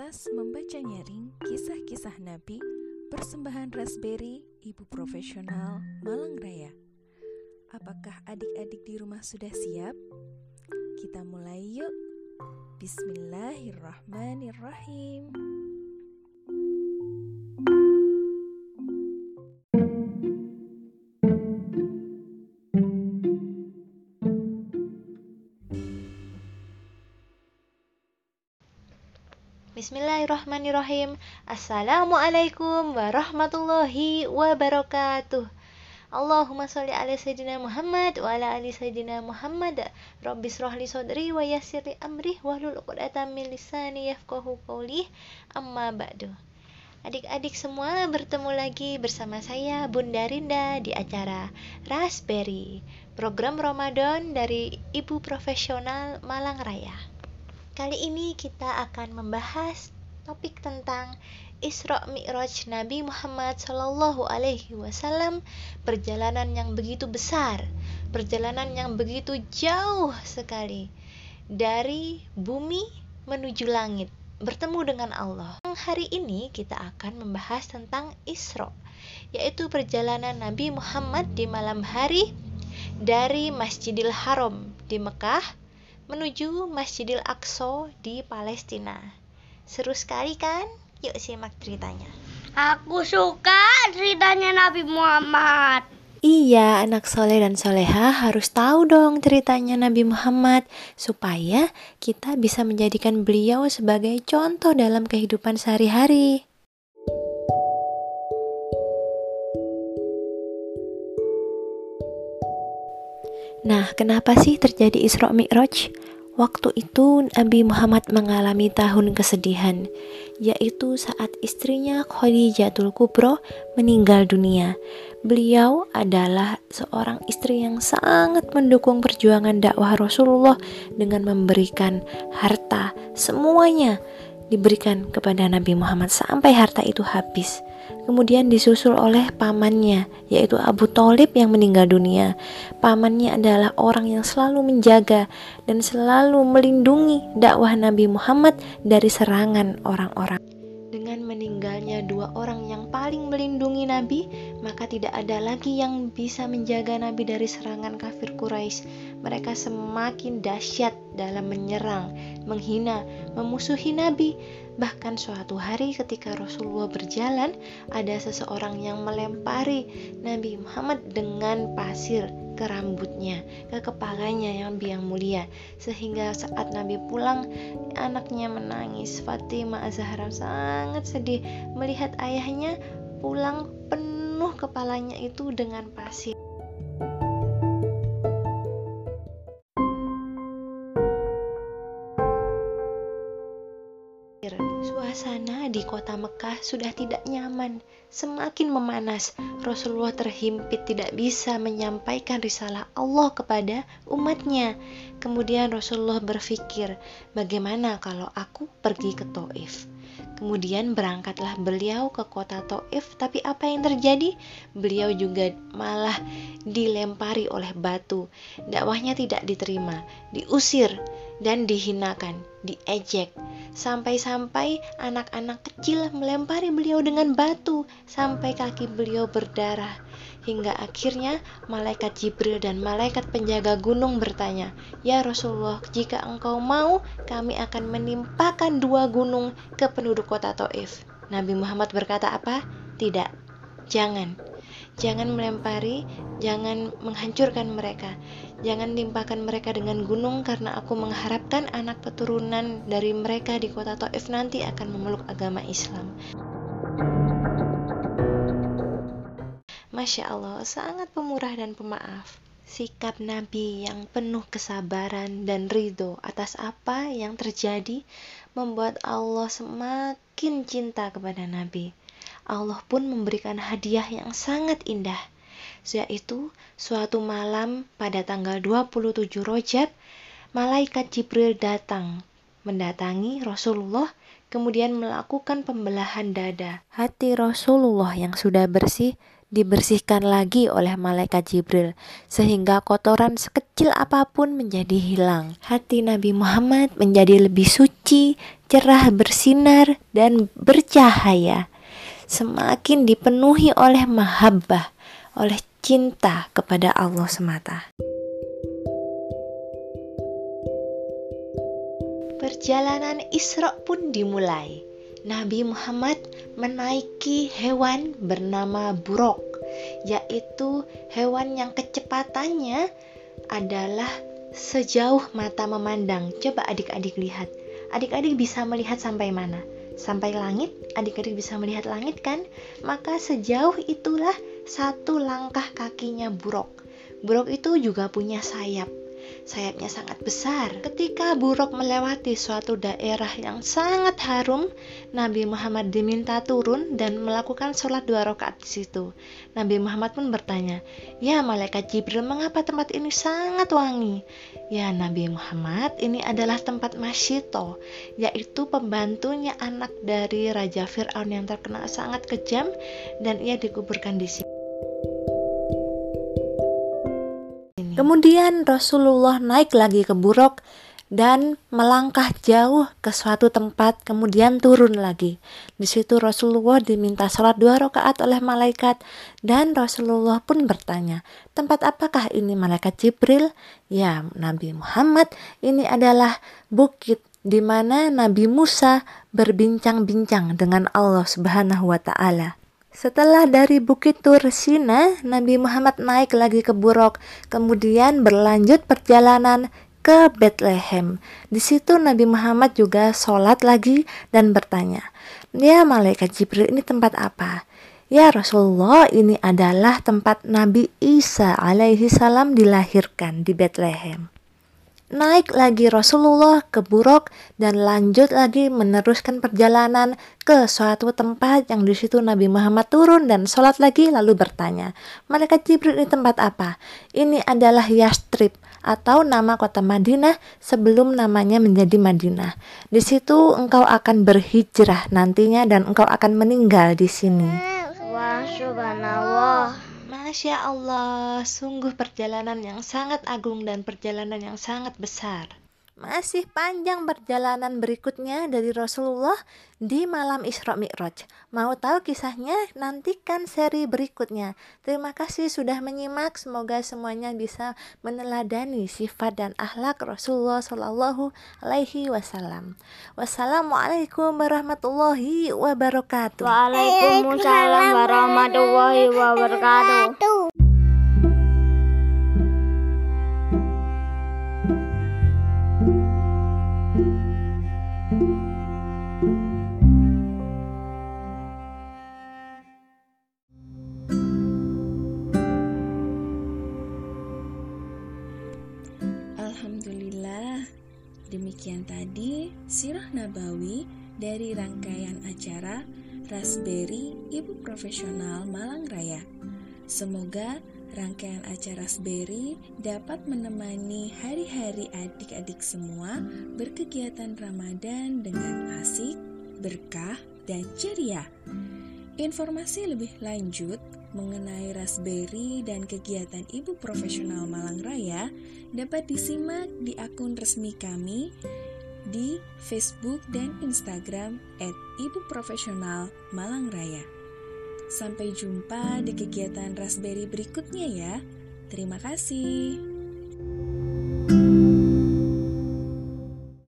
Komunitas membaca nyaring kisah-kisah Nabi persembahan Raspberry Ibu Profesional Malang Raya. Apakah adik-adik di rumah sudah siap? Kita mulai yuk. Bismillahirrahmanirrahim. Bismillahirrahmanirrahim. Assalamualaikum warahmatullahi wabarakatuh. Allahumma sholli ala sayyidina Muhammad wa ala ali sayyidina Muhammad. Rabbis rohli sodri wa yassirli amri wahlul uqdatam min lisani yafqahu qawli. Amma ba'du. Adik-adik semua bertemu lagi bersama saya Bunda Rinda di acara Raspberry Program Ramadan dari Ibu Profesional Malang Raya Kali ini kita akan membahas topik tentang Isra Mi'raj Nabi Muhammad Shallallahu Alaihi Wasallam, perjalanan yang begitu besar, perjalanan yang begitu jauh sekali dari bumi menuju langit, bertemu dengan Allah. Hari ini kita akan membahas tentang Isra, yaitu perjalanan Nabi Muhammad di malam hari dari Masjidil Haram di Mekah menuju Masjidil Aqsa di Palestina. Seru sekali kan? Yuk simak ceritanya. Aku suka ceritanya Nabi Muhammad. Iya, anak soleh dan soleha harus tahu dong ceritanya Nabi Muhammad supaya kita bisa menjadikan beliau sebagai contoh dalam kehidupan sehari-hari. Nah, kenapa sih terjadi Isra Mi'raj? Waktu itu Nabi Muhammad mengalami tahun kesedihan, yaitu saat istrinya Khadijatul Kubro meninggal dunia. Beliau adalah seorang istri yang sangat mendukung perjuangan dakwah Rasulullah dengan memberikan harta semuanya diberikan kepada Nabi Muhammad sampai harta itu habis. Kemudian disusul oleh pamannya, yaitu Abu Talib yang meninggal dunia. Pamannya adalah orang yang selalu menjaga dan selalu melindungi dakwah Nabi Muhammad dari serangan orang-orang. Dengan meninggalnya dua orang yang paling melindungi Nabi, maka tidak ada lagi yang bisa menjaga Nabi dari serangan kafir Quraisy. Mereka semakin dahsyat dalam menyerang, menghina, memusuhi Nabi. Bahkan suatu hari ketika Rasulullah berjalan, ada seseorang yang melempari Nabi Muhammad dengan pasir ke rambutnya, ke kepalanya yang biang mulia. Sehingga saat Nabi pulang, anaknya menangis. Fatimah Zahra sangat sedih melihat ayahnya pulang penuh kepalanya itu dengan pasir. Suasana di kota Mekah sudah tidak nyaman, semakin memanas. Rasulullah terhimpit tidak bisa menyampaikan risalah Allah kepada umatnya. Kemudian Rasulullah berpikir, bagaimana kalau aku pergi ke Taif? Kemudian berangkatlah beliau ke kota Taif, tapi apa yang terjadi? Beliau juga malah dilempari oleh batu. Dakwahnya tidak diterima, diusir dan dihinakan, diejek. Sampai-sampai anak-anak kecil melempari beliau dengan batu sampai kaki beliau berdarah. Hingga akhirnya malaikat Jibril dan malaikat penjaga gunung bertanya, "Ya Rasulullah, jika engkau mau, kami akan menimpakan dua gunung ke penduduk kota Taif." Nabi Muhammad berkata apa? Tidak. Jangan. Jangan melempari, jangan menghancurkan mereka. Jangan timpakan mereka dengan gunung karena aku mengharapkan anak keturunan dari mereka di kota Taif nanti akan memeluk agama Islam. Masya Allah, sangat pemurah dan pemaaf. Sikap Nabi yang penuh kesabaran dan ridho atas apa yang terjadi membuat Allah semakin cinta kepada Nabi. Allah pun memberikan hadiah yang sangat indah, yaitu suatu malam pada tanggal 27 Rojab, malaikat Jibril datang mendatangi Rasulullah kemudian melakukan pembelahan dada. Hati Rasulullah yang sudah bersih dibersihkan lagi oleh malaikat Jibril sehingga kotoran sekecil apa pun menjadi hilang. Hati Nabi Muhammad menjadi lebih suci, cerah bersinar dan bercahaya. Semakin dipenuhi oleh mahabbah, oleh cinta kepada Allah semata. Perjalanan Isra pun dimulai. Nabi Muhammad menaiki hewan bernama buruk, yaitu hewan yang kecepatannya adalah sejauh mata memandang. Coba adik-adik lihat. Adik-adik bisa melihat sampai mana? Sampai langit? Adik-adik bisa melihat langit kan? Maka sejauh itulah satu langkah kakinya buruk. Buruk itu juga punya sayap sayapnya sangat besar. Ketika buruk melewati suatu daerah yang sangat harum, Nabi Muhammad diminta turun dan melakukan sholat dua rakaat di situ. Nabi Muhammad pun bertanya, "Ya malaikat Jibril, mengapa tempat ini sangat wangi?" Ya Nabi Muhammad, ini adalah tempat Masyito, yaitu pembantunya anak dari Raja Fir'aun yang terkenal sangat kejam dan ia dikuburkan di sini. Kemudian Rasulullah naik lagi ke buruk dan melangkah jauh ke suatu tempat, kemudian turun lagi. Di situ Rasulullah diminta sholat dua rakaat oleh malaikat, dan Rasulullah pun bertanya, tempat apakah ini malaikat Jibril? Ya, Nabi Muhammad, ini adalah bukit di mana Nabi Musa berbincang-bincang dengan Allah Subhanahu wa Ta'ala. Setelah dari Bukit Tursina, Nabi Muhammad naik lagi ke Burok, kemudian berlanjut perjalanan ke Bethlehem. Di situ Nabi Muhammad juga sholat lagi dan bertanya, Ya malaikat Jibril ini tempat apa? Ya Rasulullah ini adalah tempat Nabi Isa alaihi salam dilahirkan di Bethlehem naik lagi Rasulullah ke Buruk dan lanjut lagi meneruskan perjalanan ke suatu tempat yang di situ Nabi Muhammad turun dan sholat lagi lalu bertanya, Malaikat Jibril ini tempat apa? Ini adalah Yastrib atau nama kota Madinah sebelum namanya menjadi Madinah. Di situ engkau akan berhijrah nantinya dan engkau akan meninggal di sini. Wah. Masya Allah, sungguh perjalanan yang sangat agung dan perjalanan yang sangat besar. Masih panjang perjalanan berikutnya dari Rasulullah di malam Isra Mi'raj. Mau tahu kisahnya? Nantikan seri berikutnya. Terima kasih sudah menyimak. Semoga semuanya bisa meneladani sifat dan akhlak Rasulullah Shallallahu alaihi wasallam. Wassalamualaikum warahmatullahi wabarakatuh. Waalaikumsalam warahmatullahi wabarakatuh. Alhamdulillah, demikian tadi Sirah Nabawi dari rangkaian acara Raspberry Ibu Profesional Malang Raya. Semoga rangkaian acara Raspberry dapat menemani hari-hari adik-adik semua berkegiatan Ramadan dengan asik, berkah, dan ceria. Informasi lebih lanjut mengenai Raspberry dan kegiatan Ibu Profesional Malang Raya dapat disimak di akun resmi kami di Facebook dan Instagram at Ibu Profesional Malang Raya. Sampai jumpa di kegiatan Raspberry berikutnya ya. Terima kasih.